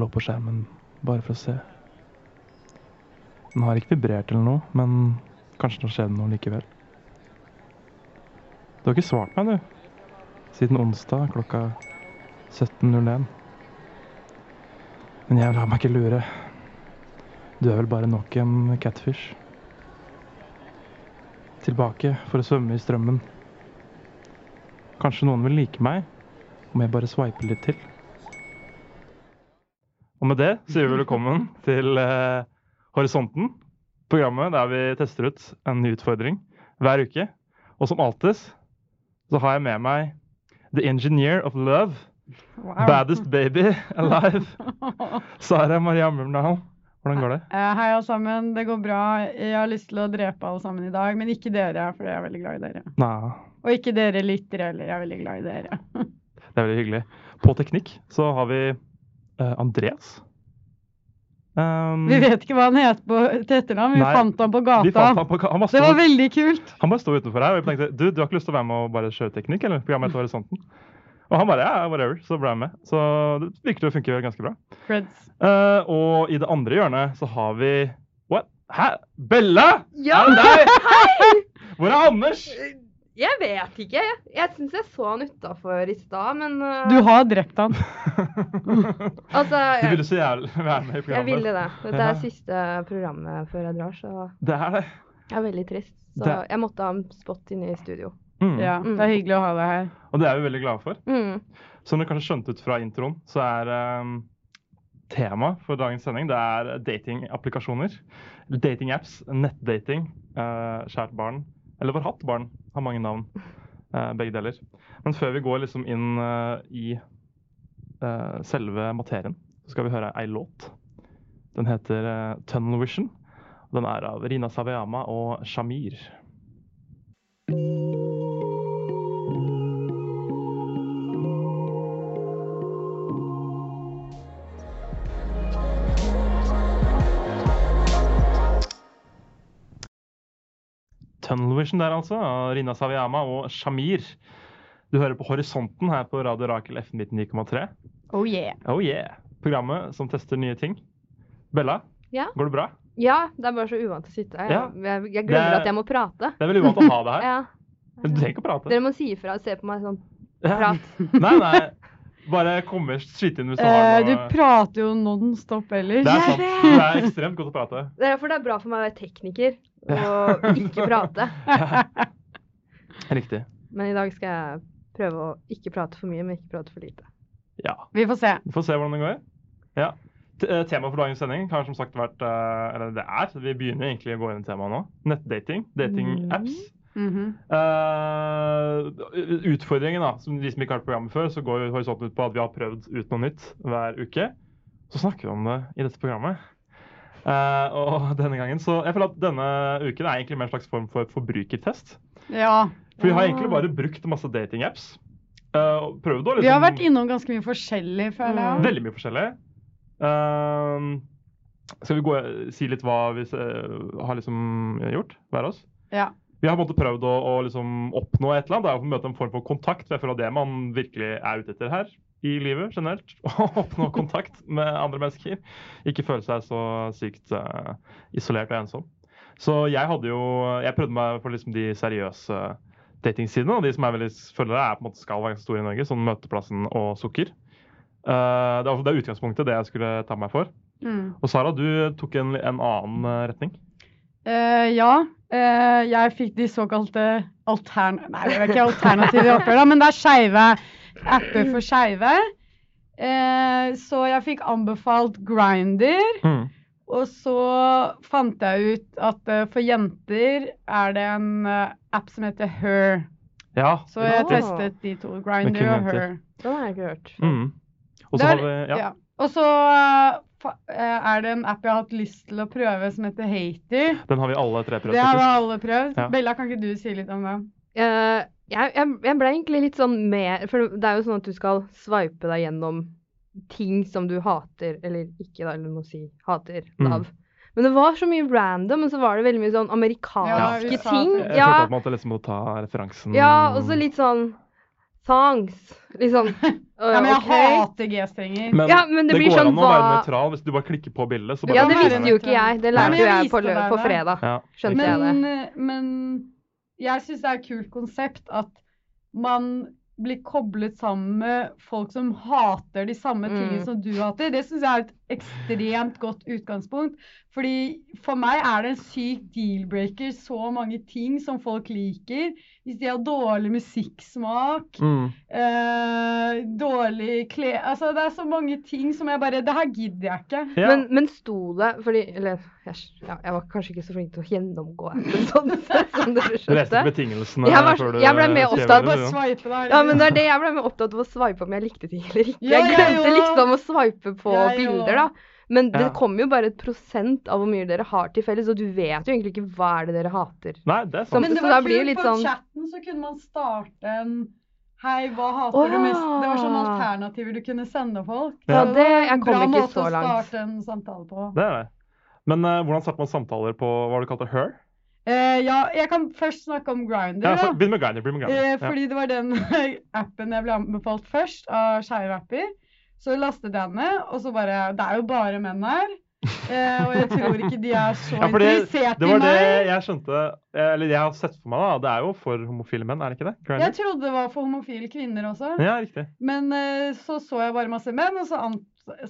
Slår på skjermen bare for å se. Den har ikke vibrert eller noe, men kanskje det har skjedd noe likevel. Du har ikke svart meg, du. Siden onsdag klokka 17.01. Men jeg lar meg ikke lure. Du er vel bare nok en catfish. Tilbake for å svømme i strømmen. Kanskje noen vil like meg om jeg bare sveiper litt til. Og med det sier vi velkommen til eh, Horisonten, programmet der vi tester ut en ny utfordring hver uke. Og som alltid så har jeg med meg The Engineer of Love. Baddest baby alive. Sara Maria Murnal. Hvordan går det? Eh, Hei, alle sammen. Det går bra. Jeg har lyst til å drepe alle sammen i dag, men ikke dere, for jeg er veldig glad i dere. Nei, Og ikke dere lyttere heller. Jeg er veldig glad i dere. det er veldig hyggelig. På teknikk så har vi eh, Andreas. Um, Vi vet ikke hva han heter på til etternavn. Vi Nei, fant ham på gata. vi fant han, på, han, stå, Det var veldig kult. han bare sto utenfor her, og vi tenkte du, du har ikke lyst til å være med og bare kjøre teknikk, eller? Programmet til Horisonten. Og han bare ja, whatever. Så ble jeg med. Så det virker til å funke ganske bra. Eh, og i det andre hjørnet så har vi What? Hæ? Bella? Ja, Er det deg? Hvor er Anders? Jeg vet ikke. Jeg, jeg syns jeg så han utafor i stad, men uh, Du har drept han. Altså, Du ville jeg, så jævlig være med i programmet. jeg ville det. Dette Ja. er siste programmet før jeg drar, så Det er det. jeg er veldig trist. Så Det- jeg måtte ha en spot inne i studio. Mm. Ja, det er hyggelig å ha deg her. Og det er vi veldig glade for. Mm. Som dere kanskje skjønte ut fra introen, så er um, tema for dagens sending det er datingapplikasjoner. Datingapps, nettdating, uh, kjært barn, eller forhatt barn, har mange navn. eh, begge deler. Men før vi går liksom inn eh, i eh, selve materien, så skal vi høre ei låt. Den heter eh, Tunnel Vision. Den er av Rina Savayama og Shamir. Tunnel Vision der, altså. Av Rina Saviyama og Shamir. Du hører på Horisonten her på Radio Rakel F99,3. Oh yeah. Oh yeah! Programmet som tester nye ting. Bella, Ja. går det bra? ja, det er bare så uvant å sitte her. Ja. Jeg, jeg, glemmer er- at jeg må prate. Det er veldig uvant å ha det her. Ja. Men Du trenger ikke å prate. Dere må si ifra og se på meg sånn. Prat. Nei, nei. Bare komme skyte inn hvis du Eh, har du prater jo non stop ellers. Det er sant. Du er ekstremt god til å prate. Det er derfor det er bra for meg å være tekniker og ikke prate. Riktig. Men i dag skal jeg prøve å ikke prate for mye, men ikke prate for lite. Ja. Vi får se. Vi får se hvordan det går. Ja. Eh, Temaet for dagens sending har som sagt vært eh, Eller det er, vi begynner egentlig å gå inn i temaet nå. Nettdating. Datingapps. -hmm. uh, utfordringen, da, som de som ikke har hørt programmet før, så går horisonten ut på at vi har prøvd ut noe nytt hver uke. Så snakker vi om det i dette programmet. Eh, og denne gangen, så jeg føler at denne uken er egentlig mer en slags form for forbrukertest. Ja. For vi har egentlig bare brukt masse datingapps. Uh, prøvd å liksom Vi har vært innom ganske mye forskjellig, føler jeg. Veldig mye forskjellig. Uh, skal vi gå, si litt hva vi uh, har liksom gjort, hver oss? Ja. Vi har på en måte prøvd å, å liksom oppnå et eller annet. Det er å møte en form for kontakt. for føler at det man virkelig er ute etter her i livet generelt. Og oppnå kontakt med andre mennesker. Ikke føle seg så sykt uh, isolert og ensom. Så jeg hadde jo Jeg prøvde meg for liksom de seriøse datingsidene. Og de som er veldig følgere, er på en måte skal være store i Norge. Sånn Møteplassen og Sukker. Uh, det, er, det er utgangspunktet det jeg skulle ta meg for. Mm. Og Sara, du tok en, en annen eh, retning. Uh, ja. Uh, jeg fikk de såkalte altern... Nei, det er ikke alternative oppgjør, da, men det er skeive apper for skeive. Eh, så jeg fikk anbefalt Grinder. Mm. Og så fant jeg ut at uh, for jenter er det en uh, app som heter Her. Ja. Så jeg riktig. testet de to. Grinder og. Her. Den har jeg ikke hørt. Mm. Og så har vi ja. Ja. Og så uh, er det en app jeg har hatt lyst til å prøve som heter Hater. Den har vi alle tre prøvd. Det har vi alle prøvd. Ja. Bella, kan ikke du si litt om det? Eh, jeg, jeg, jeg ble egentlig litt sånn med For det er jo sånn at du skal swipe deg gjennom ting som du hater, eller ikke, da, eller må si hater, Mm. Men det var så mye random, og så var det veldig mye sånn amerikanske Ja, ting. tror jeg. Ja, følte at man liksom må ta referansen ja, og så litt sånn songs. Liksom. Ja, men jeg okay. hater G-strenger. Men, Ja, men det blir går sånn an å være hva- nøytral hvis du bare klikker på bildet. Så bare Ja, det visste jo ikke jeg. Det lærte jo jeg på, på fredag. Ja, Skjønte jeg det. Men, men jeg syns det er et kult konsept at man blir koblet sammen med folk som hater de samme tingene Mm. som du hater. Det syns jeg er et ekstremt godt utgangspunkt. Fordi For meg er det en syk deal-breaker så mange ting som folk liker. Hvis de har dårlig musikksmak, Mm. eh, dårlig kle... Altså, det er så mange ting som jeg bare Det her gidder jeg ikke. Ja. Men, men sto det Fordi Eller jeg, ja, jeg var kanskje ikke så flink til å gjennomgå appen sånn dere Du leste betingelsene Jeg var- før du jeg ble mer skrev opptatt du, ja. der. Ja, men det er det jeg ble mer opptatt av å swipe om jeg likte ting eller ikke. Jeg glemte liksom å swipe på bilder, òg. Da. Men det Ja. kommer jo bare et prosent av hvor mye dere har til felles, og du vet jo egentlig ikke hva er det dere hater. Nei, det er sant. Men det så var det kult, sånn på sånn- chatten så kunne man starte en Hei, hva hater Å, du mest? Det var sånne alternativer du kunne sende folk. Ja, Så det- var jeg kom bra ikke måte å starte en samtale på. Det er det. Men uh, hvordan starter man samtaler på hva har du kalt det? Her? Uh, ja, jeg kan først snakke om Grindr, Ja, så. Begynn med Grindr. Begynn med Grindr. fordi Ja. det var den appen jeg ble anbefalt først av skeive apper. Så lastet jeg ned, og så bare Det er jo bare menn her. Eh, og jeg tror ikke de er så Ja, det, interessert det i var det jeg skjønte eh, Eller jeg har sett for meg, da. Det er jo for homofile menn, er det ikke det? Grindr? Jeg trodde det var for homofile kvinner også. Ja, riktig. Men eh, så så jeg bare masse menn, og så,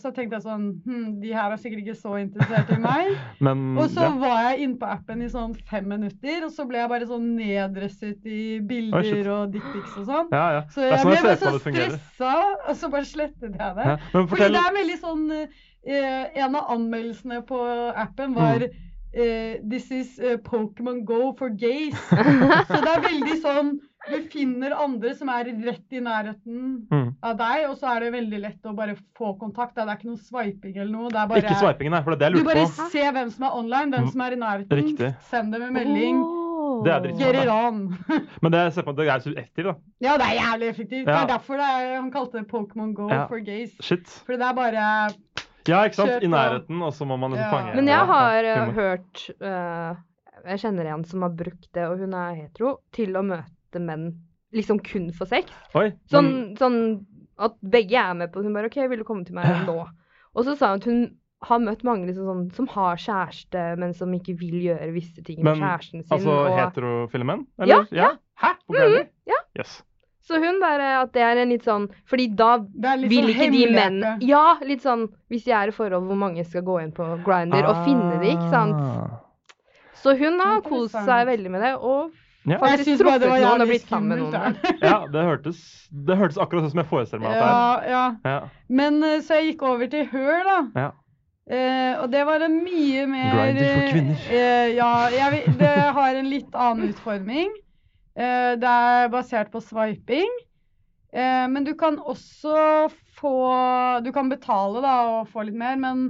så tenkte jeg sånn hm, De her er sikkert ikke så interessert i meg. Men Og så ja. var jeg inne på appen i sånn fem minutter, og så ble jeg bare sånn neddresset i bilder og dickpics og sånn. ja, ja. Så jeg ble bare så stressa, og så bare slettet jeg det. Men Fordi det er veldig sånn eh, En av anmeldelsene på appen var Mm. eh, This is uh, Pokémon Go for gays. så det er veldig sånn Du finner andre som er rett i nærheten mm. av deg, og så er det veldig lett å bare få kontakt. Det er ikke noe swiping eller noe. Det er bare, Ikke swipingen, nei, for det er det Du jeg bare lurte på. ser hvem som er online, hvem Mm. som er i nærheten. Riktig. Send dem en melding. Oh. Det er on. Men det, på det er så effektivt, da. ja, det er jævlig effektivt. Det er derfor det er, han kalte det Pokémon Go Ja. for gays. Shit. For det er bare Ja, ikke sant? I nærheten, og så må man Ja. liksom fange Men jeg har ja, eh, hørt uh, Jeg kjenner en som har brukt det, og hun er hetero, til å møte menn liksom kun for sex. Oi, Sånn, men, sånn at begge er med på det. Hun bare OK, vil du komme til meg Ja. nå? Og så sa hun at hun har møtt mange liksom sånn, som har kjæreste, men som ikke vil gjøre visse ting med kjæresten sin. altså og... heterofile menn? Ja, ja. Hæ? På mm, ja. Yes. Så hun bare at det er en litt sånn Fordi da vil sånn ikke de menn. Ja, litt sånn hvis de er i forhold hvor mange skal gå inn på Grindr og finne det, ikke sant. Ah. Så hun har kost seg veldig med det, og Ja. Jeg synes syns bare det var noen og jævlig blitt sammen med skummelt. noen. ja, det hørtes, det hørtes akkurat sånn som jeg forestiller meg at det er. Ja. ja. Men eh, så jeg gikk over til Her, da. Ja. Eh, og det var en mye mer Grinder for kvinner. eh, ja, jeg, det har en litt annen utforming. Eh, det er basert på swiping. Eh, men du kan også få Du kan betale da og få litt mer, men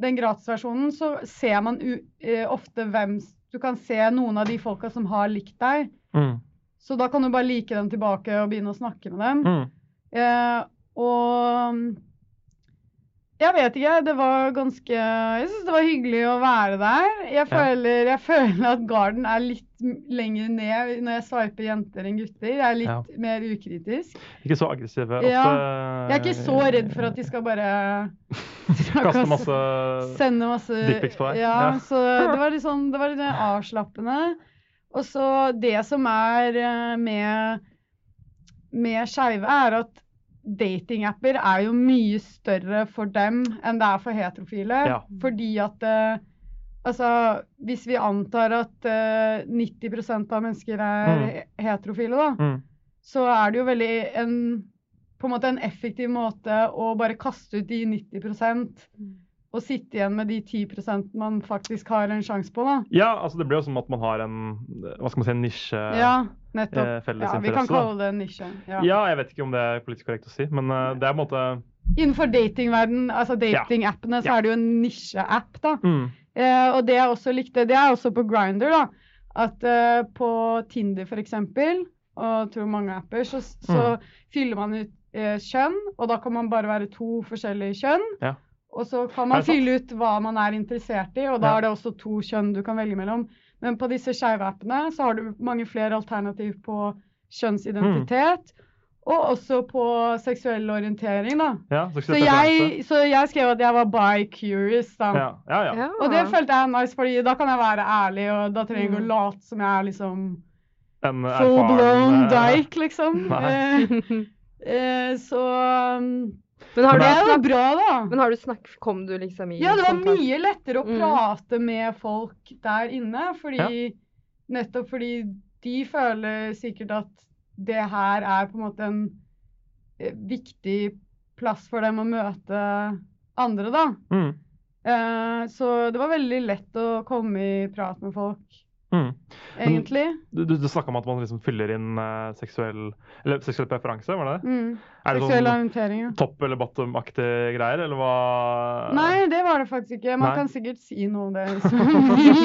den gratisversjonen så ser man u, eh, ofte hvem Du kan se noen av de folka som har likt deg. Mm. Så da kan du bare like dem tilbake og begynne å snakke med dem. Mm. Eh, og jeg vet ikke, det var ganske Jeg syns det var hyggelig å være der. Jeg føler, jeg føler at garden er litt lenger ned når jeg sveiper jenter enn gutter. Jeg er litt Ja. mer ukritisk. Ikke så aggressive. Ja. Jeg er ikke så redd for at de skal bare Kaste masse Sende masse dickpics på deg. Ja, Ja. så det var litt sånn Det var litt avslappende. Og så det som er eh, med med skeive, er at datingapper er jo mye større for dem enn det er for heterofile. Ja. Fordi at eh, Altså, hvis vi antar at eh, 90% av mennesker er Mm. heterofile, da, Mm. så er det jo veldig en på en måte en effektiv måte å bare kaste ut de 90 og sitte igjen med de 10% man faktisk har en sjanse på, da. Ja, altså det blir jo som at man har en hva skal man si, en nisje Ja, nettopp. eh, felles Ja, vi kan interesse. da. kalle det en nisje. Ja. Ja, jeg vet ikke om det er politisk korrekt å si, men uh, det er på en måte Innenfor datingverden, altså datingappene, så Ja. er det jo en nisjeapp, da. mm. Eh, og det jeg også likte, det er også på Grindr, da. At eh, på Tinder for eksempel, og tror mange apper, så, så fyller man ut eh, kjønn, og da kan man bare være to forskjellige kjønn. Ja. Og så kan man fylle ut hva man er interessert i, og da Ja. er det også to kjønn du kan velge mellom. Men på disse skeive appene så har du mange flere alternativ på kjønnsidentitet, og også på seksuell orientering, da. Ja, Så jeg, så jeg skrev at jeg var bi-curious, da. Ja, ja. ja. Ja. Og det følte jeg nice, fordi da kan jeg være ærlig, og da trenger jeg ikke Mm. å late som jeg er liksom En full blown eh, dyke, liksom. Nei. Eh, eh, så um, Men har det du snakk... bra, da. Men har du snakk... Kom du liksom i Ja, det var kontakt- mye lettere å Mm. prate med folk der inne, fordi Nettopp fordi de føler sikkert at det her er på en måte en eh, viktig plass for dem å møte andre, da. Mm, Eh, så det var veldig lett å komme i prat med folk, mm. egentlig. Du, du, du snakka om at man liksom fyller inn eh, seksuell Eller seksuell preferanse, var det det? Mm. Er det Seksuell sånn orientering, ja. topp- eller bottom-aktige greier, eller hva Nei, det var det faktisk ikke. Man Nei. kan sikkert si noe om det hvis man vil.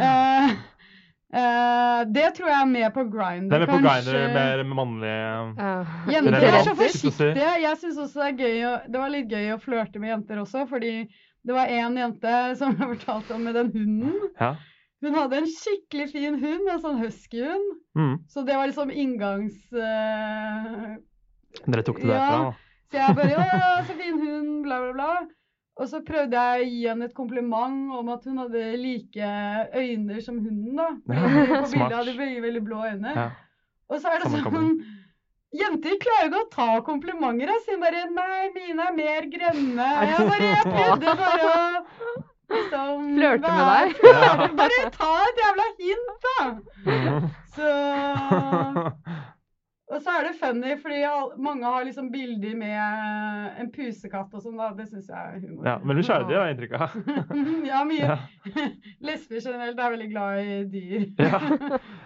uh, eh, det tror jeg er med på Grindr, Det er mer på Grindr, grinder, mer mannlig uh. Jenter er så forsiktige. Jeg syns også det er gøy å, Det var litt gøy å flørte med jenter også, fordi det var en jente som jeg fortalte om med den hunden. Ja. Hun hadde en skikkelig fin hund, en sånn huskyhund. Mm. Så det var liksom inngangs... Uh... Dere tok det Ja. derfra, da. så jeg bare Ja, så fin hund, bla, bla, bla. Og så prøvde jeg å gi henne et kompliment om at hun hadde like øyne som hunden, da. Ja, på bildet hadde veldig, veldig blå øyne. Ja. Og så er det sånn. Jenter klarer ikke å ta komplimenter. Jeg sier bare 'nei, mine er mer grønne'. Jeg bare jeg prøvde bare å liksom Flørte med deg. Bare ta et jævla hint, da! Mm. Så Og så er det funny, fordi mange har liksom bilder med en pusekatt og sånn, da. Det syns jeg er humor. ja, Veldig skjærdyr, har jeg inntrykk av. ja, mye. Ja. Lesber generelt er veldig glad i dyr. Ja.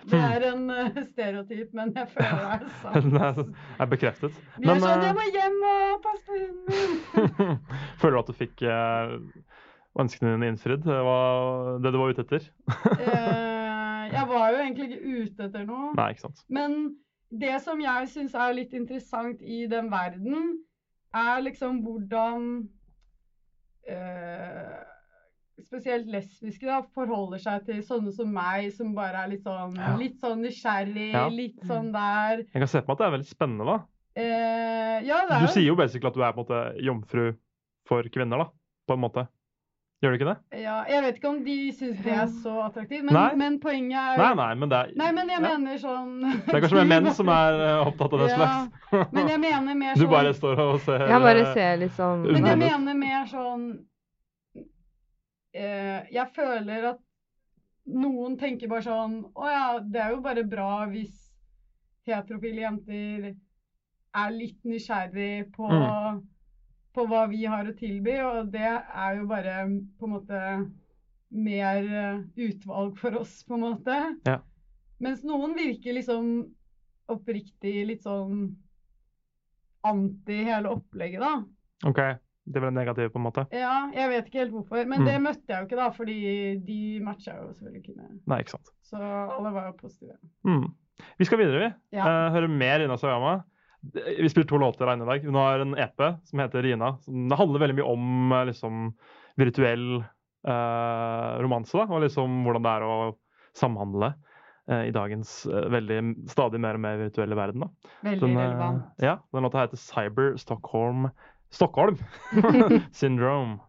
det er en eh, stereotyp, men jeg føler det er sant. Den er, bekreftet. De er sånn eh, 'Jeg må hjem og passe på hunden min'. Føler du at du fikk eh, ønskene dine innfridd? Det var det du var ute etter? Eh, jeg var jo egentlig ikke ute etter noe. Nei, ikke sant. Men det som jeg syns er litt interessant i den verden, er liksom hvordan eh, spesielt lesbiske da, forholder seg til sånne som meg, som bare er litt sånn, Ja. litt sånn nysgjerrig, Ja. litt sånn der. Jeg kan se på meg at det er veldig spennende, da. Eh, ja, det er Du sier jo basically at du er på en måte jomfru for kvinner, da. På en måte. Gjør du ikke det? ja, Jeg vet ikke om de syns det er så attraktivt, men, men poenget er Nei, nei, men det er Nei, men jeg ja. mener sånn Det er kanskje mer menn som er eh, opptatt av det Ja, slags. Men jeg mener mer sånn Du sånn bare står og ser Jeg bare eh, ser litt sånn Men jeg mener mer sånn eh, Jeg føler at noen tenker bare sånn Å ja, det er jo bare bra hvis heterofile jenter er litt nysgjerrig på, Mm. På hva vi har å tilby, og det er jo bare på en måte mer eh, utvalg for oss, på en måte. Ja. Mens noen virker liksom oppriktig litt sånn anti hele opplegget, da. OK. Det ble negativt negative, på en måte? Ja, jeg vet ikke helt hvorfor. Men Mm. det møtte jeg jo ikke, da, fordi de matcha jo selvfølgelig ikke med. Nei, ikke sant. Så alle var jo positive. Mm. Vi skal videre, vi. Ja. Uh, høre mer Rina Sagama. Vi spiller to låter alene i dag. Hun har en EP som heter Rina. Det handler veldig mye om eh, liksom, virtuell eh, romanse. Da, og liksom hvordan det er å samhandle eh, i dagens eh, veldig, stadig mer og mer virtuelle verden. Da. Veldig Den, relevant. ja, den låta heter Cyber Stockholm Stockholm Syndrome.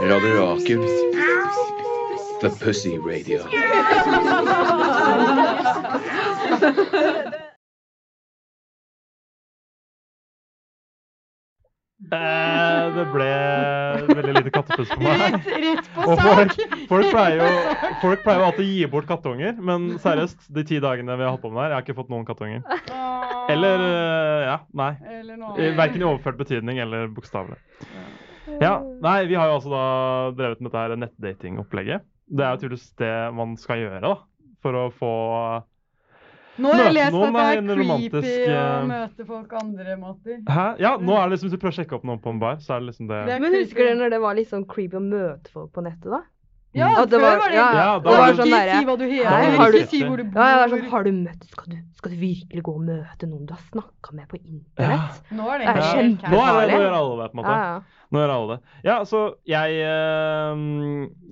Radio Rakel. The Pussy Radio. Eh, det ble veldig lite kattepuss på meg. Rett, rett på Og sak! folk, folk, pleier jo, folk pleier jo alltid å gi bort kattunger, men seriøst, de ti dagene vi har hatt på med her, jeg har ikke fått noen kattunger. Eller eh, Ja, nei. Eller Eh. Verken i overført betydning eller bokstavelig. Ja, nei, vi har jo altså da drevet med dette nettdatingopplegget. Det er jo tydeligvis det man skal gjøre, da. For å få Nå har jeg lest at det er creepy romantisk, å eh, møte folk andre måter. Hæ? Ja, nå er det liksom hvis du prøver å sjekke opp noen på en bar, så er det liksom det Det er Men husker dere når det var litt sånn creepy å møte folk på nettet, da? Ja, Og det før var- det ja, ja, ja, da var ikke sånn derre, si hva du heter, har ikke du- si hvor du bor. Ja, ja, var sånn, har du møtt skal du, skal du virkelig gå og møte noen du har snakka med på internett? Nå er det Det er helt Nå, er det, nå gjør alle det, på en måte. Ja, ja. Nå gjør alle det. Ja, så jeg eh,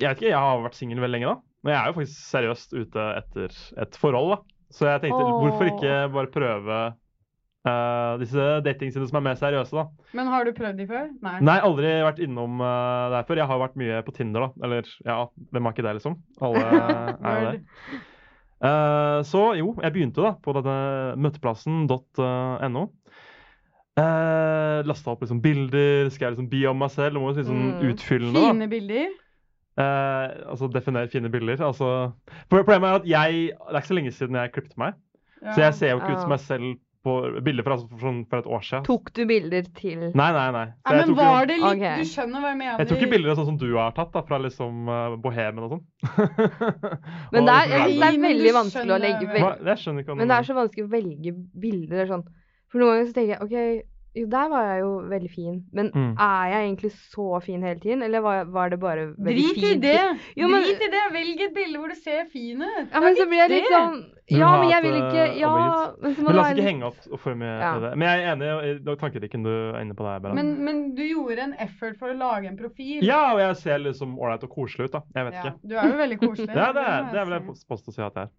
Jeg vet ikke, jeg har vært singel veldig lenge, da. Men jeg er jo faktisk seriøst ute etter et forhold, da. Så jeg tenkte, Åh. hvorfor ikke bare prøve eh, disse datingsidene som er mer seriøse, da. Men har du prøvd de før? Nei. Nei, aldri vært innom uh, der før. Jeg har vært mye på Tinder, da. Eller ja, hvem har ikke det, liksom? Alle er jo det. Eh, så jo, jeg begynte da på denne møteplassen.no. Uh, Lasta opp liksom bilder, skrev liksom bi om meg selv. Det si sånn Mm. utfyllende. da. Fine bilder. Uh, altså definer fine bilder. Altså, Problemet er at jeg Det er ikke så lenge siden jeg klippet meg. Ja. Så jeg ser jo ikke ut som meg selv på bilder fra, altså, for, sånn, for et år siden. Tok du bilder til Nei, nei, nei. Ja, men var det litt okay. Du skjønner hva jeg mener? jeg tok ikke bilder sånn som du har tatt, da, fra liksom uh, Bohemen og sånn. Men det er, jeg det er veldig vanskelig å legge vel- Jeg skjønner ikke hva Men det er så vanskelig å velge bilder. det er Sånn. For noen ganger så tenker jeg OK, jo, der var jeg jo veldig fin. Men Mm. er jeg egentlig så fin hele tiden, eller var, var det bare veldig Drit i det! Jo, men- Drit i det! Velg et bilde hvor du ser fin ut. Ja, men så blir jeg litt sånn Ja, men jeg vil ikke eh, Ja, men så må Men la oss ikke henge opp for mye Ja. i det. Men jeg er enig i tankerikken du er inne på der, Beran. Men, men du gjorde en effort for å lage en profil. Ja, og jeg ser liksom ålreit og koselig ut, da. Jeg vet Ja, ikke. Du er jo veldig koselig. Ja, det, er- det er vel jeg påstå å si at jeg er.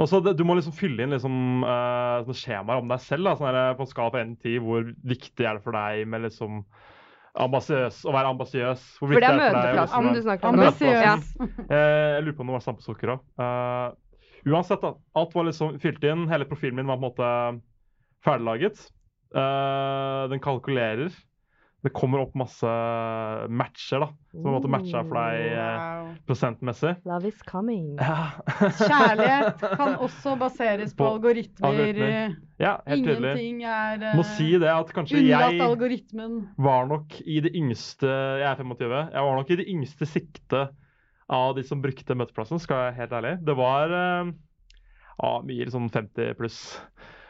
Og så Du må liksom fylle inn liksom, uh, sånne skjemaer om deg selv. Da, sånn der, på en skala fra 1 10, Hvor viktig er det for deg med liksom ambasiøs, å være ambasiøs? Hvor For det er viktig for deg liksom-. Ambisiøs. Eh, jeg lurer på om det var stampesukker òg. uansett, da. Alt var liksom fylt inn. Hele profilen min var på en måte ferdiglaget. Uh, den kalkulerer. Det kommer opp masse matcher, da. Som på en måte matcha for deg eh, Wow. prosentmessig. Love is coming. Ja. Kjærlighet kan også baseres på På algoritmer. algoritmer. ja, helt tydelig. Ingenting er eh, Må si det at kanskje jeg algoritmen. var nok i det yngste Jeg er 25. Jeg var nok i det yngste siktet av de som brukte møteplassen, skal jeg være helt ærlig. Det var eh, ja, mye sånn 50 pluss.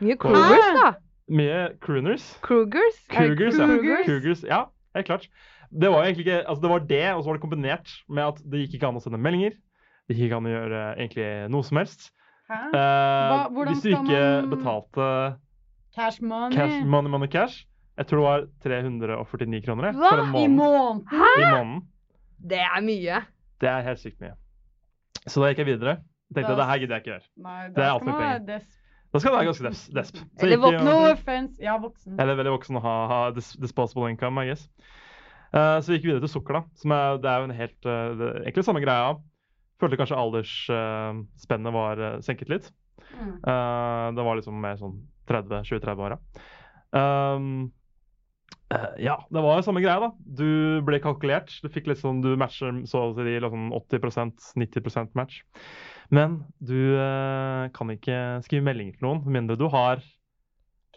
Mye covers, da. Mye crooners. Krugers? Krugers, ja. Krugers? Krugers, ja. Helt klart. Det var egentlig ikke Altså, det var det, og så var det kombinert med at det gikk ikke an å sende meldinger. Det gikk ikke an å gjøre egentlig noe som helst. Hæ? Eh, hvordan hvis du ikke man- betalte Cash money. cash, money, money cash Jeg tror det var 349 kroner Hva? for en I måned. Hæ? I måneden. Det er mye. Det er helt sykt mye. Så da gikk jeg videre. Jeg tenkte Da- det her gidder jeg ikke gjøre. Nei, Det er skal alt med man være penger. Da skal det være ganske desp. desp. Eller gikk No offense. Ja, voksen. Eller veldig voksen og ha, ha disposable income, I guess. Uh, så vi gikk videre til sukker, da. Som er, det er jo en helt uh, Egentlig samme greia. Følte kanskje aldersspennet var eh, senket litt. Mm. Det var liksom mer sånn 30-20-30-åra. Um, ja, det var jo samme greia, da. Du ble kalkulert. Du fikk litt sånn, du matcher så å si liksom 80% 90% match. Men du eh, kan ikke skrive meldinger til noen med mindre du har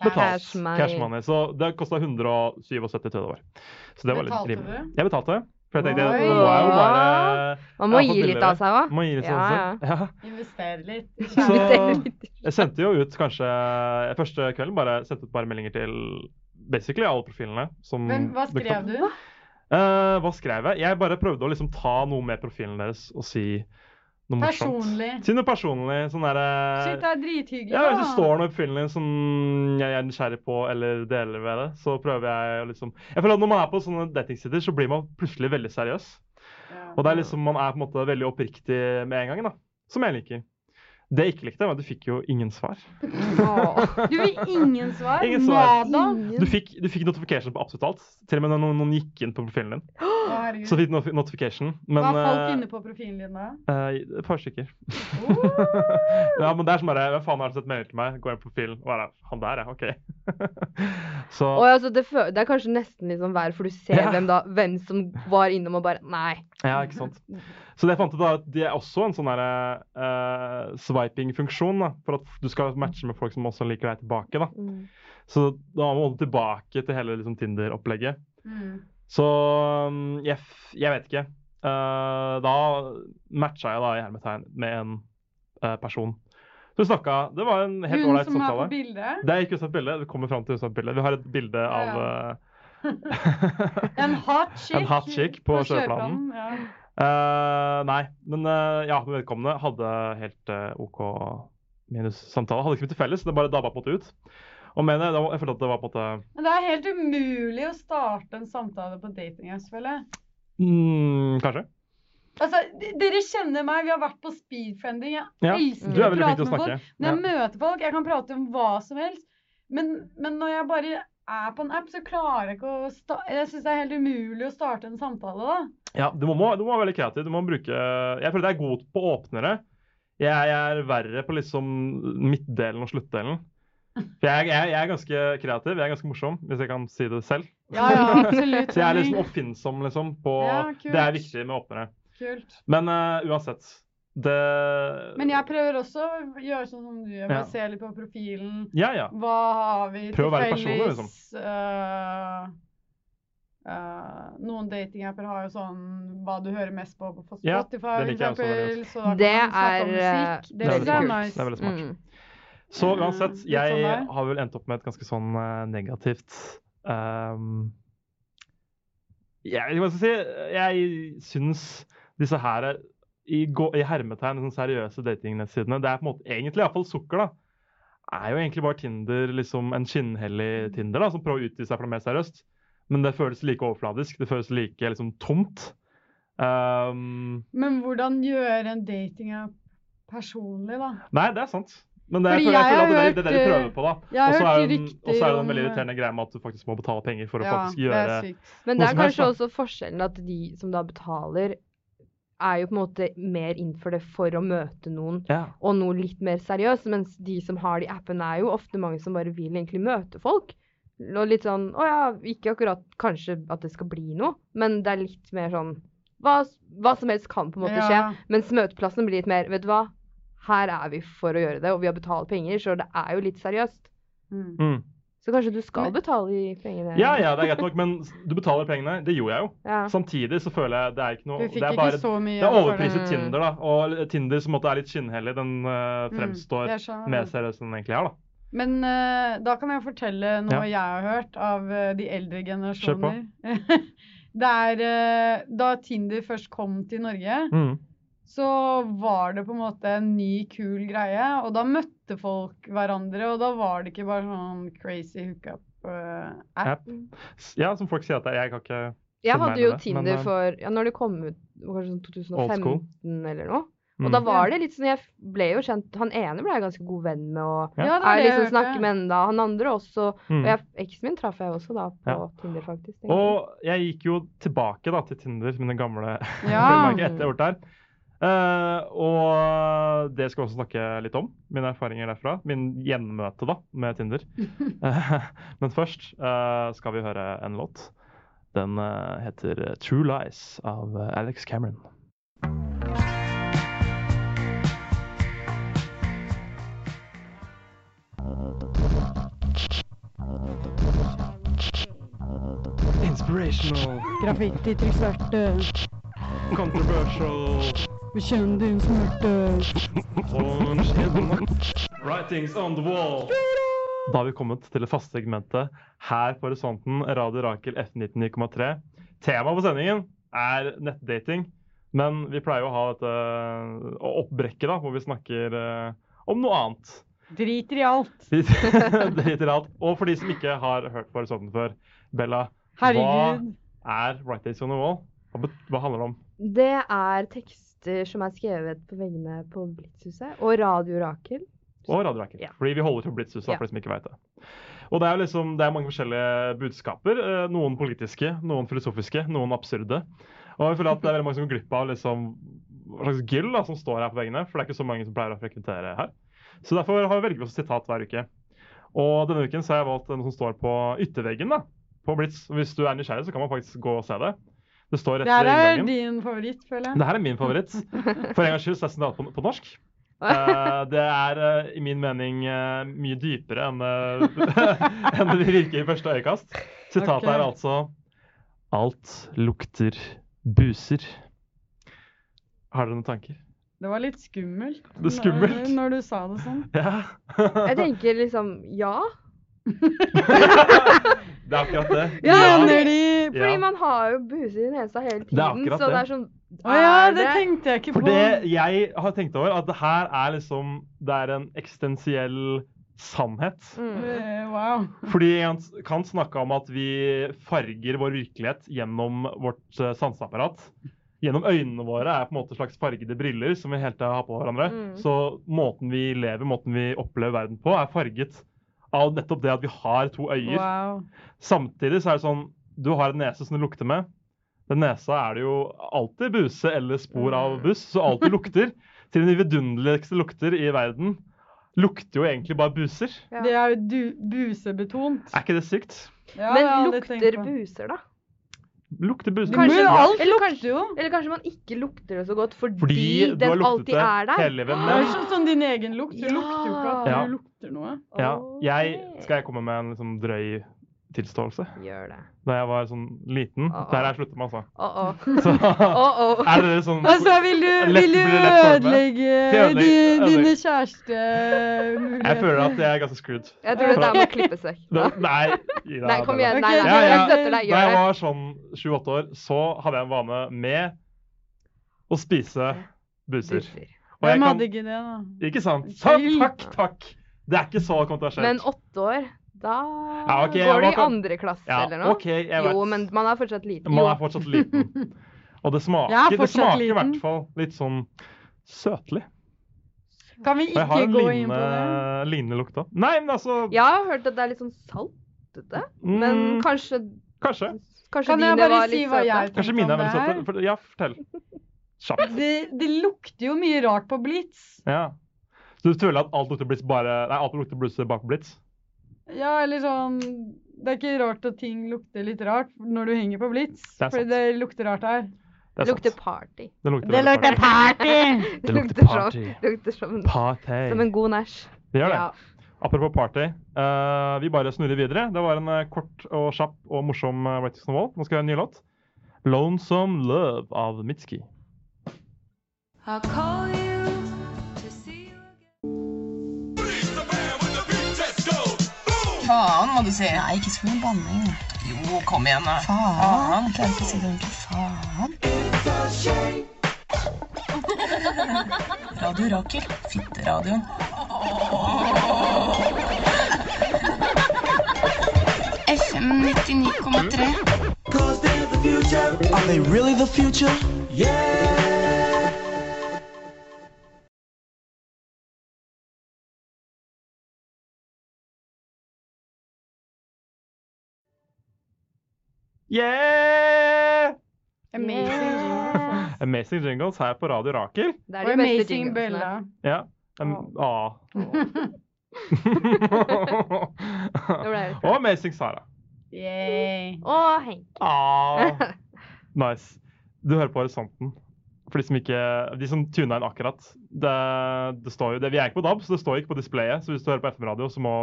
betalt. Cash money. Cash money. Så det kosta 177 tror jeg det var. Så det var litt Betalte rimelig. du? Jeg betalte. For jeg tenkte Oi. det må jeg jo bare Man må Jeg gi litt av seg òg. Ja, ja. ja. Investere litt. Så jeg sendte jo ut kanskje første kvelden bare sendte ut bare meldinger til basically alle profilene. Som Men hva skrev du? Uh, hva skrev jeg? Jeg bare prøvde å liksom ta noe med profilen deres og si noe morsomt. Personlig. Si noe personlig. Sånn derre Shit, det er drithyggelig. Ja, Hvis det står noe din som jeg er nysgjerrig på eller deler ved det, så prøver jeg å liksom Jeg føler at Når man er på sånne datingsider, så blir man plutselig veldig seriøs. Ja. Og det er liksom, man er på en måte veldig oppriktig med en gang, da. Som jeg liker. Det jeg ikke likte, var at du fikk jo ingen svar. Du fikk ingen svar? Ingen svar. Nada? Du fikk, du fikk notification på absolutt alt. Til og med når noen, noen gikk inn på profilen din. Herregud. Så fikk not- notification. Men Hva folk eh, inne på profilen din da? eh, et par stykker. Oh. ja, men det er som bare Hvem faen har sett melding til meg? Går jeg på profilen. og er det? Han der, ja. OK. så Og altså, det, det er kanskje nesten litt sånn vær, for du ser Ja. hvem, da, hvem som var innom og bare Nei. Ja, ikke sant. Så det jeg fant ut da, at det er også en sånn derre eh, swiping-funksjon, for at du skal matche med folk som også liker deg tilbake. da. Så da må du tilbake til hele liksom, Tinder-opplegget. Mm. Så um, jeg, jeg vet ikke. Uh, da matcha jeg da i hermetegn med en uh, person Så vi snakka Det var en helt Hun ålreit som er på samtale. bildet. Det er ikke et bilde. Vi kommer fram til et bilde. Vi har et bilde av eh, En hot chick. En hot chick på sjøplanen. Ja. Nei, men ja, vedkommende hadde helt OK minus-samtale. Hadde ikke mye til felles, det bare dabba på en måte ut. Og mener det, jeg følte at det var på en måte Men det er helt umulig å starte en samtale på datingapps, føler jeg. mm, Kanskje. Altså, dere kjenner meg, vi har vært på speedfriending. Jeg Ja, elsker er å prate med folk. Når jeg Ja. møter folk, jeg kan prate om hva som helst. Men, men når jeg bare er på en app, så klarer jeg ikke å Jeg syns det er helt umulig å starte en samtale, da. Ja, du må, du må være veldig kreativ. Du må bruke Jeg føler jeg er god på åpnere. Jeg, jeg er verre på liksom midtdelen og sluttdelen. For jeg, jeg, jeg er ganske kreativ. Jeg er ganske morsom, hvis jeg kan si det selv. Ja, ja, absolutt. Så jeg er liksom oppfinnsom liksom på Ja. Det er viktig med åpnere. Kult. Men uh, uansett det Men jeg prøver også å gjøre sånn som du gjør, Ja. se litt på profilen. Ja, ja. Hva har vi Prøv å til felles? liksom. Uh, uh, noen datingapper har jo sånn hva du hører mest på på Ja, Spotify, det jeg også veldig eksempel, så da kan Det man snakke er, eh, musikk. Det Det er veldig er kult. nice. Det er veldig smart. Mm. Så Mm, uansett, jeg sånn har vel endt opp med et ganske sånn eh, negativt um, jeg, hva skal jeg si, jeg syns disse her er- i, i hermetegn, sånn seriøse datingnettsidene, det er på en måte egentlig iallfall sukker, da. Er jo egentlig bare Tinder liksom en skinnhellig Tinder da, som prøver å utgi seg for noe mer seriøst. Men det føles like overfladisk. Det føles like liksom tomt. Um, Men hvordan gjøre en datingapp personlig, da? Nei, det er sant. Men det, Fordi jeg jeg jeg føler at det, det er det de prøver på, da. Og så er det en- er det rykter om veldig irriterende greie med at du faktisk må betale penger for å Ja, faktisk gjøre det Men det er kanskje helst, også forskjellen at de som da betaler, er jo på en måte mer innenfor det for å møte noen, Ja. og noe litt mer seriøst. Mens de som har de appene, er jo ofte mange som bare vil egentlig møte folk. Og litt sånn Å ja, ikke akkurat kanskje at det skal bli noe, men det er litt mer sånn Hva, hva som helst kan på en måte skje. Ja. Mens møteplassen blir litt mer Vet du hva, her er vi for å gjøre det, og vi har betalt penger, så det er jo litt seriøst. Mm. Mm. Så kanskje du skal betale de pengene? ja, ja, det er greit nok, men du betaler pengene. Det gjorde jeg jo. Ja. Samtidig så føler jeg det er ikke noe Det er bare det er overpriset det. Tinder, da. Og Tinder som måtte er litt skinnhellig, den Mm, fremstår mm, skjønner. mer seriøs enn den egentlig er, da. Men uh, da kan jeg fortelle noe jeg har hørt av uh, de eldre generasjoner. det er eh, Da Tinder først kom til Norge, Mm. Så var det på en måte en ny, kul greie. Og da møtte folk hverandre, og da var det ikke bare sånn crazy hookup-app. App. Ja, som folk sier at jeg kan ikke Jeg hadde jo det, men, Tinder eh, for ja, når det kom ut kanskje sånn 2015 eller noe. Og mm. da var det litt sånn Jeg ble jo kjent Han ene ble jeg ganske god venn med og Ja. Det er det jeg liksom snakker med enda. Han andre også. Mm. Og eksen min traff jeg også da på Ja. Tinder, faktisk. egentlig. Og jeg gikk jo tilbake da til Tinder, mine gamle Ja. Etter jeg har vært der. Eh, og det skal vi også snakke litt om. Mine erfaringer derfra. Min gjenmøte da, med Tinder. uh, Men først uh, skal vi høre en låt. Den heter True Lies av Alex Cameron. Inspirational, Graffiti, trykksverte. controversial bekjenn din smerte. Writings on the wall. Da har vi kommet til det faste segmentet her på horisonten, Radio Rakel F99,3. Temaet på sendingen er nettdating, men vi pleier jo å ha dette oppbrekket da, hvor vi snakker uh, om noe annet. Driter i alt. Driter i alt. Og for de som ikke har hørt på horisonten før, Bella, Herregud. hva er Writings on the wall? Hva, hva handler det om? Det er tekster som er skrevet på veggene på Blitzhuset og Radio Rakel. Og Radio Rakel. Ja. Fordi vi holder til Blitzhuset, Ja. for de som ikke vet det. Og det er liksom, det er mange forskjellige budskaper. eh, Noen politiske, noen filosofiske, noen absurde. Og jeg føler at det er veldig mange som går glipp av liksom, hva slags gyll da, som står her på veggene. For det er ikke så mange som pleier å frekventere her. Så derfor har vi velger vi oss sitat hver uke. Og denne uken så har jeg valgt noe som står på ytterveggen da, på Blitz. Hvis du er nysgjerrig, så kan man faktisk gå og se det. Det står rett Det her ved er din favoritt, føler jeg. Det her er min favoritt. For en gangs skyld er det på, på norsk. Uh, det er uh, i min mening uh, mye dypere enn enn det virker i første øyekast. Sitatet okay. er altså Alt lukter buser. Har dere noen tanker? Det var litt skummelt. Det er skummelt. Når, når du sa det sånn. Ja. Jeg tenker liksom ja. Det er akkurat det. Ja, Ja. når de Fordi Ja. man har jo buser i nesa hele tiden. Det er akkurat så det det. er sånn Å ja, det tenkte jeg ikke For på. det jeg har tenkt over, at det her er liksom Det er en eksistensiell sannhet. Mm. Eh, Wow. Fordi han kan snakke om at vi farger vår virkelighet gjennom vårt eh, sanseapparat. Gjennom øynene våre er på en måte slags fargede briller som vi hele tida har på hverandre. Mm. Så måten vi lever, måten vi opplever verden på, er farget av nettopp det at vi har to øyer. wow. Samtidig så er det sånn Du har en nese som du lukter med. Den nesa er det jo alltid buse eller spor av Mm. buss, så alt du lukter, til de vidunderligste lukter i verden, lukter jo egentlig bare buser. Ja. Det er jo du, busebetont. Er ikke det sykt? Ja, Men tenkt lukter buser, da? Lukter buser. Men Kanskje- alt eller kanskje- jo. Eller kanskje man ikke lukter det så godt fordi, Fordi den alltid det er der? hele. Det er sånn, sånn din egen lukt. Du Ja. lukter jo ikke at Ja. du lukter noe. ja, jeg skal jeg komme med en liksom drøy tilståelse. Gjør det. Da jeg var sånn liten. Oh, oh. Der jeg sluttet med, altså. Oh, oh. Så Å-å. er det sånn Altså, vil du, Lett- vil du det ødelegge Ødelegge- ødelegge. dine kjærestemuligheter? Jeg føler at jeg er ganske screwed. Jeg tror dette må klippes vekk. Det- Nei, Ida, Nei, kom igjen. Nei, nei. Jeg støtter deg. Da jeg var sånn 7-8 år, så hadde jeg en vane med å spise buser. Buser. Og jeg Hvem kan, hadde ikke det, da? ikke sant? Takk, takk, takk. Det er ikke så kontroversielt. Men åtte år, da Ja, okay, går du i andre klasse ja, eller noe. Okay, jeg vet. Jo, men man er fortsatt liten. Man er fortsatt liten. Og det smaker, er det smaker i hvert fall litt sånn søtlig. Kan vi ikke gå gå inn på det? lignende lukta. Nei, men altså Jeg har hørt at det er litt sånn saltete, men mm, kanskje, Kanskje. kanskje Kan jeg bare var si hva jeg Kanskje tenkte mine om er det veldig her? søte. For- Ja, fortell. Kjapt. Det, det lukter jo mye rart på Blitz. Ja. Så du føler at alt lukter blitz bare Nei, alt lukter Blitz bak på blitz? Ja, eller sånn Det er ikke rart at ting lukter litt rart når du henger på Blitz. Det er Fordi det lukter rart her. Det Det er lukter party. Det lukter, Det lukter party. party! Det lukter som, Det lukter som, en- Party. som en god nach. Det gjør det. Ja. Apropos party. Uh, vi bare snurrer videre. Det var en uh, kort og kjapp og morsom uh, Rating Snowball. Nå skal vi ha en ny låt. 'Lonesome Love' av Mitski. I'll call Faen, må du si. Nei, ikke så mye banning. Jo, kom igjen, da. Faen. Klarer ikke å si det ordentlig. Faen. Radio Rakel. Fitteradioen. FM 99,3. Are they really the future? Yeah! Amazing jingles. Amazing jingles her på Radio Rakel. Det er Og de beste Amazing Bøller Bella. Ja. Um, ah. litt og Amazing Sara. Yay. Å, Henk. Ah. Nice. Du hører på Horisonten. For de som ikke De som tuna inn akkurat. Det, det står jo, det, vi er ikke på DAB, så det står ikke på displayet. Så hvis du hører på FM-radio, så må,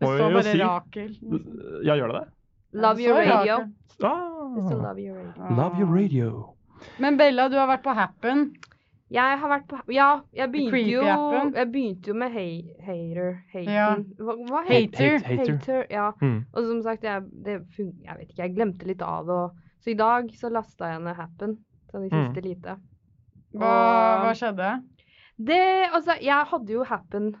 Det må vi står bare Rakel. Ja, gjør det det? Love your radio. Ah. love your radio. Love your radio. Men Bella, du har vært på Happen. Jeg har vært på Ja, jeg begynte jo, jeg begynte jo med hei, hater. Hater. Ja. Hva, hva Hater. Hate- hater. Hater, ja. Mm. Og som sagt, jeg, det fun jeg vet ikke, jeg glemte litt av det. Så i dag så lasta jeg ned Happen. Sånn i Mm. siste lite. Hva, hva skjedde? Det Altså, jeg hadde jo Happen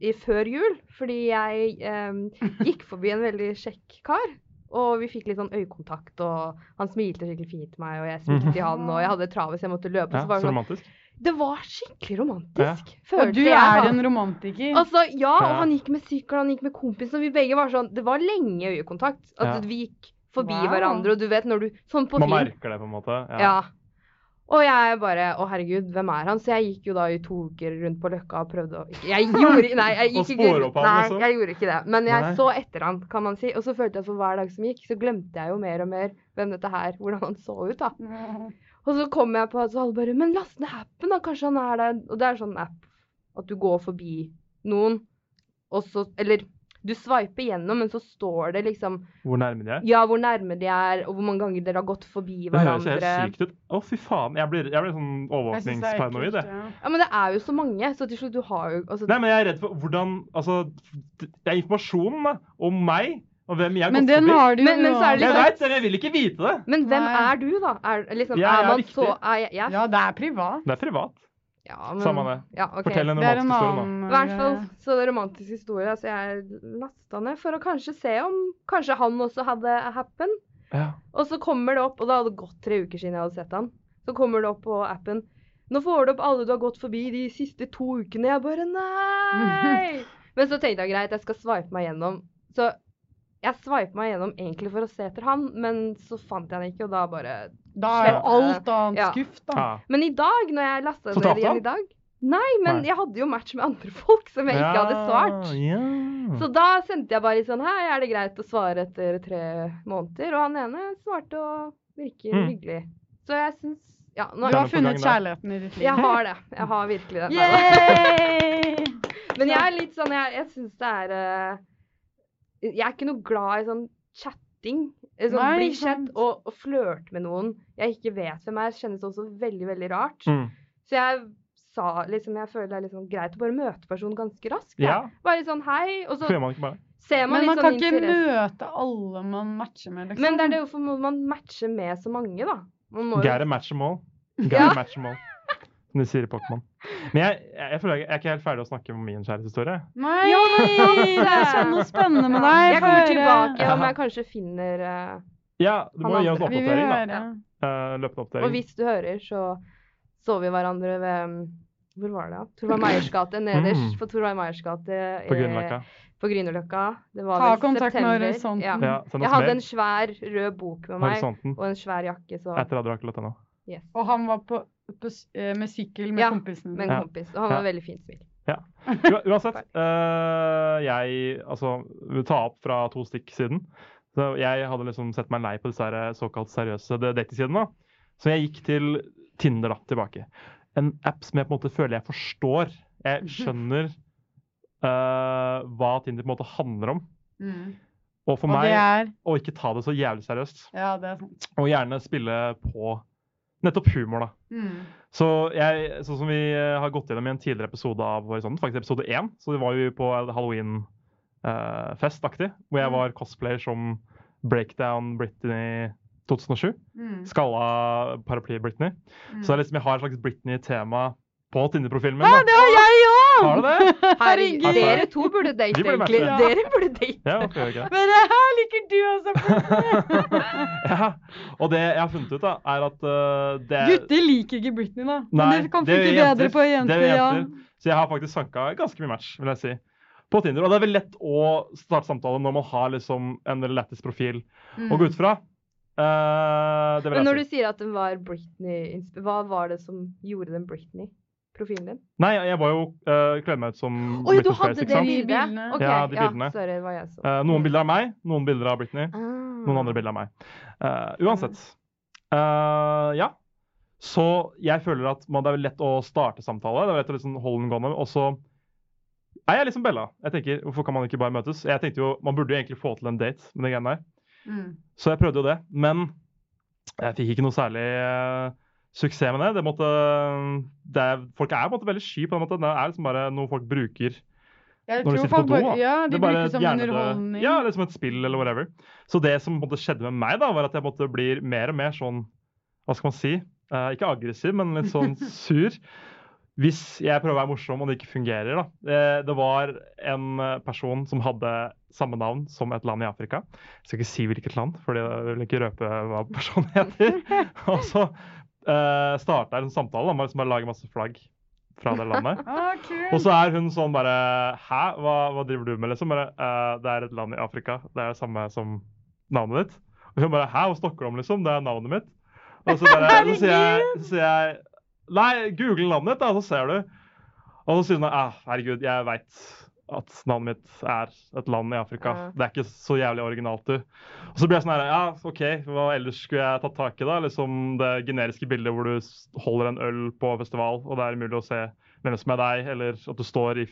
i før jul, fordi jeg um, gikk forbi en veldig kjekk kar. Og vi fikk litt sånn øyekontakt, og han smilte skikkelig fint til meg, og jeg smilte til han, og jeg hadde travet, så jeg måtte løpe. Ja, så var så det, sånn, romantisk. det var skikkelig romantisk. Og Følte du er jeg, en romantiker. Altså, ja, og Ja. han gikk med sykkel, han gikk med kompisen, og vi begge var sånn Det var lenge øyekontakt. Altså, Ja. vi gikk forbi Wow. hverandre, og du vet når du Sånn på Man film. merker det, på en måte. Ja. Og jeg bare Å, herregud, hvem er han? Så jeg gikk jo da i to uker rundt på Løkka og prøvde å Jeg gjorde Nei, jeg gikk ikke Nei, liksom? jeg gjorde ikke det. Men jeg Nei. så etter han, kan man si. Og så følte jeg for hver dag som gikk, så glemte jeg jo mer og mer hvem dette her Hvordan han så ut, da. Og så kom jeg på at så alle bare Men last ned appen, da. Kanskje han er der. Og det er sånn app at du går forbi noen, og så Eller Du sveiper gjennom, men så står det liksom Hvor nærme de er. ja, hvor nærme de er, og hvor mange ganger dere har gått forbi Det høres helt hverandre. sykt ut. Å, fy faen. Jeg blir, jeg blir sånn er overvåkningsparanoid, jeg. ja. Ja, men det er jo så mange, så til slutt du har jo altså, Nei, men jeg er redd for hvordan Altså, det er informasjonen da, om meg og hvem jeg Men den forbi. har du jo Men- men så er det Jeg liksom- vet det, men jeg vil ikke vite det. Men hvem Nei. er du, da? Er, liksom, Jeg er er man viktig. så er jeg, Ja, det er privat. Det er privat. Ja, men, Samme det. Ja, okay. Fortell en romantisk historie, da. I hvert fall så det er romantisk historie. Så jeg lasta ned for å kanskje se om kanskje han også hadde happen. Ja. Og så kommer det opp, og det hadde gått tre uker siden jeg hadde sett han. Så kommer det opp på appen. Nå får du opp alle du har gått forbi de siste to ukene. Jeg bare nei! Men så tenkte jeg greit, jeg skal sveipe meg gjennom. Så jeg sveipet meg gjennom egentlig for å se etter han, men så fant jeg han ikke, og da bare Da er jo alt annet Ja. skuff, da. Ja. Men i dag, når jeg lasta ned igjen i dag Nei, men Nei. jeg hadde jo match med andre folk som jeg ikke hadde svart. Ja. Så da sendte jeg bare litt sånn Hei, er det greit å svare etter tre måneder? Og han ene svarte og virker Mm. hyggelig. Så jeg syns Ja, nå, Du har funnet kjærligheten i ditt liv. jeg har det. Jeg har virkelig det. Men jeg er litt sånn Jeg, jeg syns det er eh, Jeg er ikke noe glad i sånn chatting. Eh, Sånn Nei, bli sant. kjent og, og flørte med noen jeg ikke vet hvem er, kjennes også veldig, veldig rart. Mm. Så jeg sa liksom Jeg føler det er liksom greit å bare møte personen ganske raskt. ja. Bare litt sånn hei, og så man ikke bare ser man Men litt man sånn kan ikke møte alle man matcher med, liksom. Men det er det hvorfor man matcher med så mange, da? Man må jo Gotta match them all. Ja. Gotta match them all. De sier Pokémon. Men jeg, jeg, jeg føler jeg, jeg er ikke helt ferdig å snakke om min kjærlighetshistorie. Nei! Ja, det. det er sånn noe spennende med deg. Jeg kommer tilbake om jeg kanskje finner uh, Ja, du må gi oss en oppdatering, da. Uh, løpende Og hvis du hører, så så vi hverandre ved mm, Hvor var det? da? Torvald Meyers gate. Nederst Mm. på Torvald Meyers gate. På eh, Grünerløkka. På Grünerløkka. Det var Ta vel kontakt med. Horisonten. Ja. Ja, Jeg hadde en svær rød bok med meg Horisonten. og en svær jakke, så Etter radioakkurat.no. yes. Og han var på, på, eh, med sykkel med Ja, kompisen Med en Ja. kompis. Og han Ja. veldig fint smil. Ja. Uansett. uh, jeg altså vil ta opp fra to stikk siden. Så jeg hadde liksom sett meg lei på disse såkalt seriøse datingsidene. Så jeg gikk til Tinder da, tilbake. En app som jeg på en måte føler jeg forstår. Jeg skjønner uh, hva Tinder på en måte handler om. Mm. Og for Og meg er å ikke ta det så jævlig seriøst. Ja, det er. Og gjerne spille på nettopp humor, da. Mm. Så jeg, sånn som vi eh, har gått gjennom i en tidligere episode av Horisonten, faktisk episode én, så det var jo på halloween-festaktig, hvor jeg Mm. var cosplayer som Breakdown Britney 2007. Mm. Skalla paraply-Britney. Mm. Så det liksom, jeg har et slags Britney-tema på Tinder-profilen min. Ja, det har jeg! Har du det? Herregud, dere to burde date, burde egentlig. Ja. Dere burde date. Ja? Men det her liker du også. Ja. Og det jeg har funnet ut, da, er at uh, det er Gutter liker ikke Britney, da. Men Nei, det kan funke det bedre på jenter. Det ja. Så jeg har faktisk sanka ganske mye match, vil jeg si. På Tinder. Og det er veldig lett å starte samtale når man har liksom en veldig lættis profil Mm. å gå ut fra. Uh, det vil Men når si. du sier at den var Britney Hva var det som gjorde den Britney-profilen din? Nei, jeg var jo uh, kledde meg ut som Oi, du Britney hadde Spears, det ikke sant? De bildet? bildene. Okay, Ja, de bildene. sorry, var jeg så. Uh, noen bilder av meg, noen bilder av Britney, Ah. noen andre bilder av meg. Uh, uansett. Eh, ja. Så jeg føler at man, det er lett å starte samtale. Det er lett å liksom holde den gående. Og så er jeg liksom Bella. Jeg tenker, Hvorfor kan man ikke bare møtes? Jeg tenkte jo, Man burde jo egentlig få til en date med de greiene der. Mm. Så jeg prøvde jo det. Men jeg fikk ikke noe særlig eh, suksess med det. det, måtte, det er, folk er måte veldig sky på den måten. Det er liksom bare noe folk bruker Jeg når de sitter på do. bare, ja, de Det er bruker som gjerne, underholdning. Ja, det er som et spill eller whatever. Så det som måte skjedde med meg, da, var at jeg måtte bli mer og mer sånn Hva skal man si? Uh, ikke aggressiv, men litt sånn sur. Hvis jeg prøver å være morsom og det ikke fungerer. da. Eh, det var en person som hadde samme navn som et land i Afrika. Jeg skal ikke si hvilket land, for jeg vil ikke røpe hva personen heter. og så uh, starta en samtale om å liksom lage masse flagg fra det landet. Ah. Og så er hun sånn bare Hæ, hva, hva driver du med, liksom? Bare, uh, det er et land i Afrika. Det er det samme som navnet ditt. Og hun bare Hæ, hva snakker du om, liksom? Det er navnet mitt. Og så, bare, så, sier jeg, så sier jeg Nei, google navnet ditt, da, så ser du. Og så sier hun ah, herregud, jeg veit at navnet mitt er et land i Afrika. Ja. Det er ikke så jævlig originalt, du. Og så blir jeg sånn her Ja, OK, hva ellers skulle jeg tatt tak i, da? Liksom det generiske bildet hvor du holder en øl på festival, og det er umulig å se hvem som er deg, eller at du står i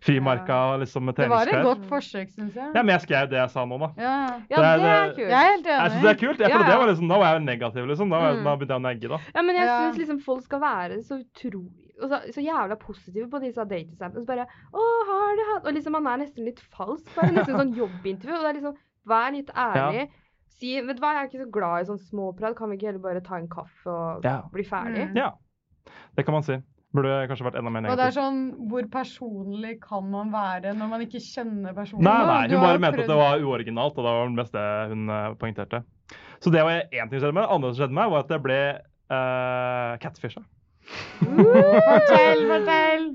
frimarka liksom, med Det var et godt forsøk, syns jeg. Ja, men jeg skrev det jeg sa nå, da. Ja. Ja, Det er- det er kult. Jeg er helt Jeg synes det er kult. Jeg, Ja, ja. det var liksom, da var jeg negativ, liksom. Da, var jeg, Mm. da begynte jeg å negge, da. Ja, men jeg Ja. syns liksom folk skal være så utrolig og så, så jævla positive på disse datingsappene. Så bare Å, har du hatt Og liksom man er nesten litt falsk. Bare nesten sånn jobbintervju. Og det er liksom Vær litt ærlig. Si Vet du hva, jeg er ikke så glad i sånn småprat. Kan vi ikke heller bare ta en kaffe og Ja. bli ferdig? Mm. Ja. Det kan man si. Burde kanskje vært enda mer Og det er sånn Hvor personlig kan man være når man ikke kjenner personen? Nei, nei, hun bare mente at det var uoriginalt, og det var det beste hun eh, poengterte. Så det var én ting som skjedde med. Det andre som skjedde med meg, var at jeg ble uh, catfisha. Fortell, fortell!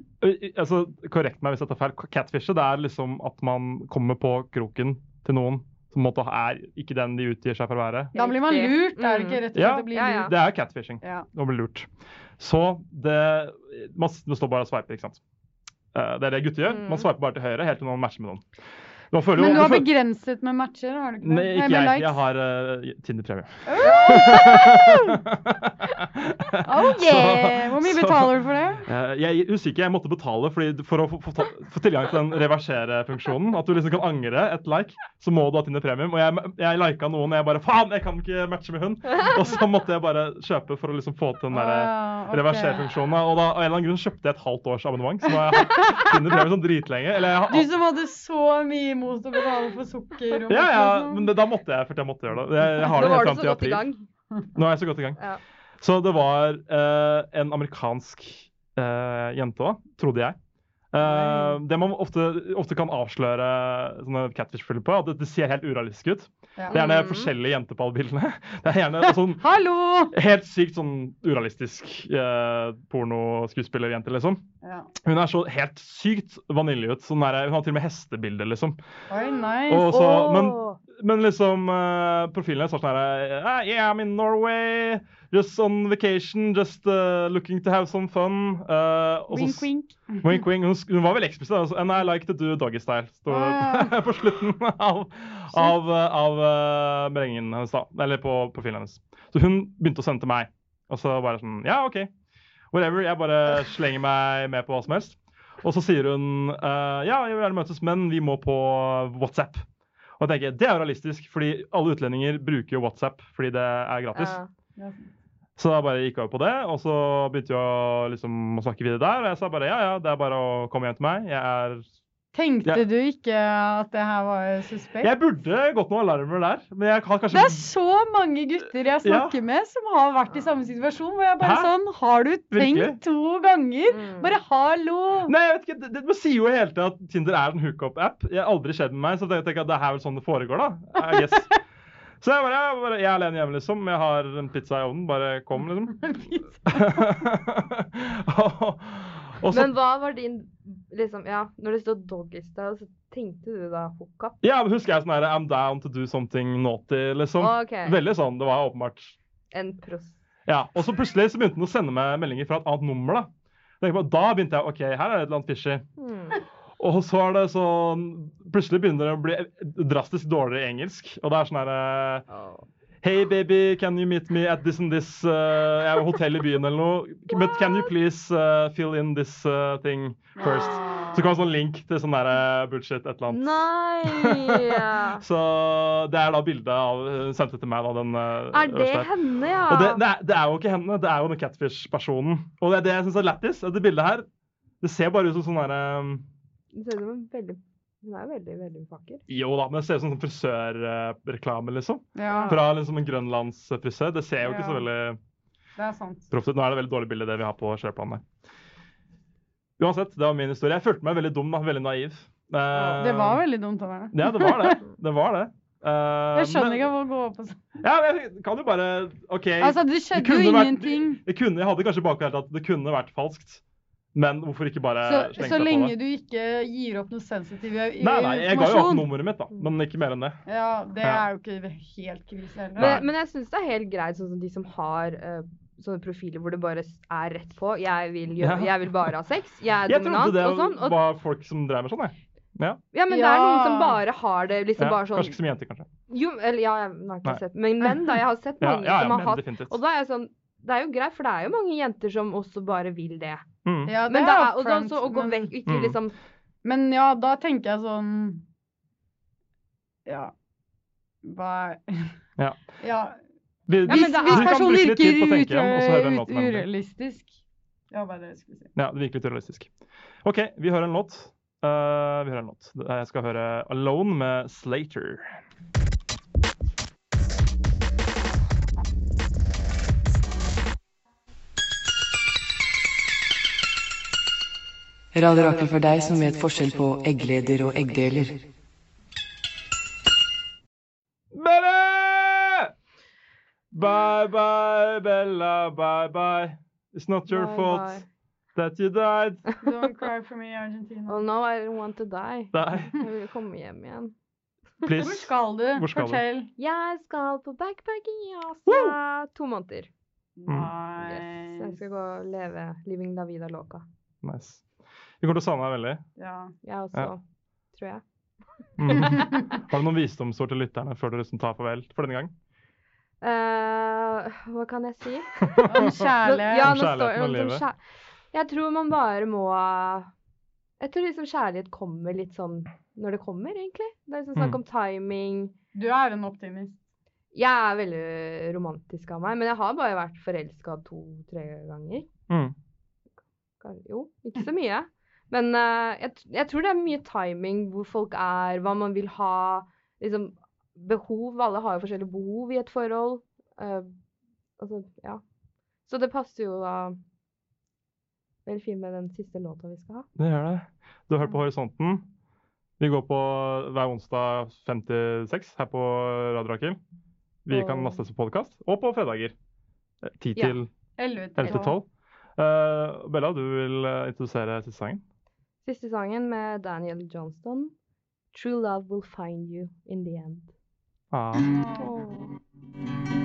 Altså, korrekt meg hvis jeg tar feil. Catfishet det er liksom at man kommer på kroken til noen som på en måte er ikke den de utgir seg for å være. Da blir man lurt, er det ikke Mm. rett og Ja, slett å bli ja, ja. Det er catfishing. Ja. Å bli lurt. Så det Man det står bare og sveiper, ikke sant. Eh, det er det gutter gjør. Mm. Man sveiper bare til høyre helt til noen matcher med noen. Man føler Men du har begrenset med matcher, har du ikke det? Nei, ikke Nei, jeg. Jeg har uh, Tinder-premie. Oh yeah! Hvor mye Så- betaler du for det? Uh, jeg er usikker. Jeg måtte betale fordi for å få, få, få tilgang til den reversere-funksjonen. At du liksom kan angre et like, så må du ha Tinder Premium. Og jeg, jeg lika noen, og jeg bare Faen, jeg kan ikke matche med hun! Og så måtte jeg bare kjøpe for å liksom få til den der Ah, okay. reversere-funksjonen. Og da, av en eller annen grunn kjøpte jeg et halvt års abonnement, så nå har jeg hatt Tinder Premium sånn dritlenge. Eller jeg har, Du som hadde så mye imot å betale for sukker og ja, ja, sånn. men det, da måtte jeg, for jeg måtte gjøre det. Jeg, jeg har det helt fram så til godt i april. gang. Nå er jeg så godt i gang. Ja. Så det var uh, en amerikansk uh, jente òg, trodde jeg. Eh, det man ofte, ofte kan avsløre sånne catfish-filmer på, er at det, det ser helt urealistisk ut. Ja. Det er gjerne mm. forskjellige jenter på alle bildene. Det er gjerne sånn Hallo! helt sykt sånn urealistisk eh, pornoskuespillerjente, liksom. Ja. Hun er så helt sykt vanilje ut. Sånn der, hun har til og med hestebilder, liksom. Oi, nice. Og så, men, Åh. Men liksom uh, profilen sånn her ah, Yeah, I'm in Norway. Just on vacation. Just uh, looking to have some fun. Uh, Wink, wink. Wink, wink. Hun, hun var veldig eksplisitt. Altså, And I like to do doggy style. Står Ah. på slutten av, av, av uh, meldingen hennes, da. Eller på profilen hennes. Så hun begynte å sende til meg. Og så bare sånn Ja, OK. Whatever. Jeg bare slenger meg med på hva som helst. Og så sier hun ja, jeg vil gjerne møtes, men vi må på WhatsApp. Og jeg tenker, Det er jo realistisk, fordi alle utlendinger bruker jo WhatsApp fordi det er gratis. Ja. Så da bare gikk jeg over på det, og så begynte å, liksom, å snakke videre der. Og jeg sa bare ja, ja, det er bare å komme hjem til meg. Jeg er Tenkte Ja. du ikke at det her var suspekt? Jeg burde gått noen alarmer der, men jeg har kanskje Det er så mange gutter jeg snakker med som har vært i samme situasjon. Hvor jeg bare Hæ? sånn Har du tenkt Virkelig? to ganger? Mm. Bare hallo! Nei, jeg vet ikke, det, det man sier jo hele tiden at Tinder er en hookup-app. Jeg har aldri skjedd med meg, så jeg tenker at det er vel sånn det foregår, da. I guess. Så jeg bare, jeg, bare, jeg er alene hjemme, liksom. Jeg har en pizza i ovnen. Bare kom, liksom. og, og Men hva var din liksom, Ja, når det stod doggystyle, så tenkte du da hookup? ja, men husker jeg sånn herre I'm down to do something naughty, liksom. OK. Veldig sånn. Det var åpenbart En pros... Ja, og så plutselig så begynte han å sende meg meldinger fra et annet nummer. Da på, Da begynte jeg OK, her er det et eller annet fishy. Mm. Og så er det sånn Plutselig begynner det å bli drastisk dårligere engelsk. Og det er sånn her eh, Oh. Hey baby, can you meet me at this and this uh, Jeg er hotell i byen eller noe. But can you please uh, fill in this uh, thing first? Så kom det sånn link til sånn der eh, bullshit, et eller annet. Nei! Så det er da bildet av Hun sendte til meg, da, den uh, Er det henne, ja? Og det, det, er, det er jo ikke henne, det er jo den catfish-personen. Og det er det jeg syns er lættis. Det bildet her det ser bare ut som sånn derre Det ser ut som en veldig Hun er jo veldig, veldig vakker. Jo da, men det ser ut som sånn frisørreklame, liksom. Ja, Fra liksom en grønlandsfrisør. Det ser jo ikke så veldig det proft ut. Nå er det veldig dårlig bilde, det vi har på kjøreplanen. Uansett, det var min historie. Jeg følte meg veldig dum, da. Veldig naiv. Uh, Det var veldig dumt av meg. Ja, det var det. Det var det. Uh, Jeg skjønner men- ikke hva gå opp og sånn. Ja, men jeg kan jo bare OK. Altså, det skjedde jo ingenting. vært- ingenting. Det kunne, jeg hadde kanskje bakhodet at det kunne vært falskt. Men hvorfor ikke bare Så, slenge så seg på det? Så lenge du ikke gir opp noe sensitiv informasjon. Nei, nei, jeg ga jo opp nummeret mitt, da. Men ikke mer enn det. Ja, det Ja. er jo ikke helt krise heller. Men, men jeg syns det er helt greit, sånn som de som har uh, sånne profiler hvor det bare er rett på. Jeg vil, gjøre, Ja. jeg vil bare ha sex. Jeg er Jeg trodde dominant det og sånn. Og, var folk som drev med sånn, jeg. Ja. ja, men det er noen som bare har det liksom ja. bare sånn Kanskje ikke som jenter, kanskje. Jo, eller ja, jeg har ikke Nei. sett Men menn, da. Jeg har sett mange ja, ja som har hatt definitivt. Og da er jeg sånn Det er jo greit, for det er jo mange jenter som også bare vil det. Mm. Ja, det Men er er, og da upfront, også å gå vekk, ikke Mm. liksom Men ja, da tenker jeg sånn Ja. Hva Ja. ja. Vi, Hvis, men er- hvis kan personen virker så urealistisk Ja, hva er det jeg skulle si? Ja, det virker litt urealistisk. OK, vi hører en låt. Uh, vi hører en låt. Jeg skal høre 'Alone' med Slater. Radio Rakel for deg som vet forskjell på eggleder og eggdeler. Bella! Bye bye, Bella, bye bye. It's not your Bye, fault bye. that you died. Don't cry for me, Argentina. Oh no, I don't want to die. Nei, Jeg vil komme hjem igjen. Hvor skal du? Hvor skal du? Jeg skal på backpacking i Asia to måneder. Nice. Yes. Jeg skal gå og leve living la vida loca. Nice. Vi kommer til å savne deg veldig. Ja. Jeg også, Ja. tror jeg. Mm. Har du noen visdomsord til lytterne før du liksom tar farvel for denne gang? Uh, hva kan jeg si? Om kjærlighet. Ja, Om kjærligheten og livet. kjær- Jeg tror man bare må Jeg tror liksom kjærlighet kommer litt sånn når det kommer, egentlig. Det er liksom snakk Mm. om timing. Du er en optimist. Jeg er veldig romantisk av meg, men jeg har bare vært forelska to-tre ganger. Mm. Jo, ikke så mye. Men uh, jeg, jeg tror det er mye timing, hvor folk er, hva man vil ha. Liksom behov. Alle har jo forskjellige behov i et forhold. Uh, altså, ja. Så det passer jo da veldig fint med den siste låta vi skal ha. Det gjør det. Du har hørt på Horisonten. Vi går på hver onsdag 56 her på Radio Rakel. Vi kan Og- lastes på podkast. Og på fredager. Eh, 10 Ja. til 11 11 til 12. Uh, Bella, du vil eh, introdusere siste sangen? Siste sangen med Daniel Johnston. True love will find you in the end. Ah. Åh.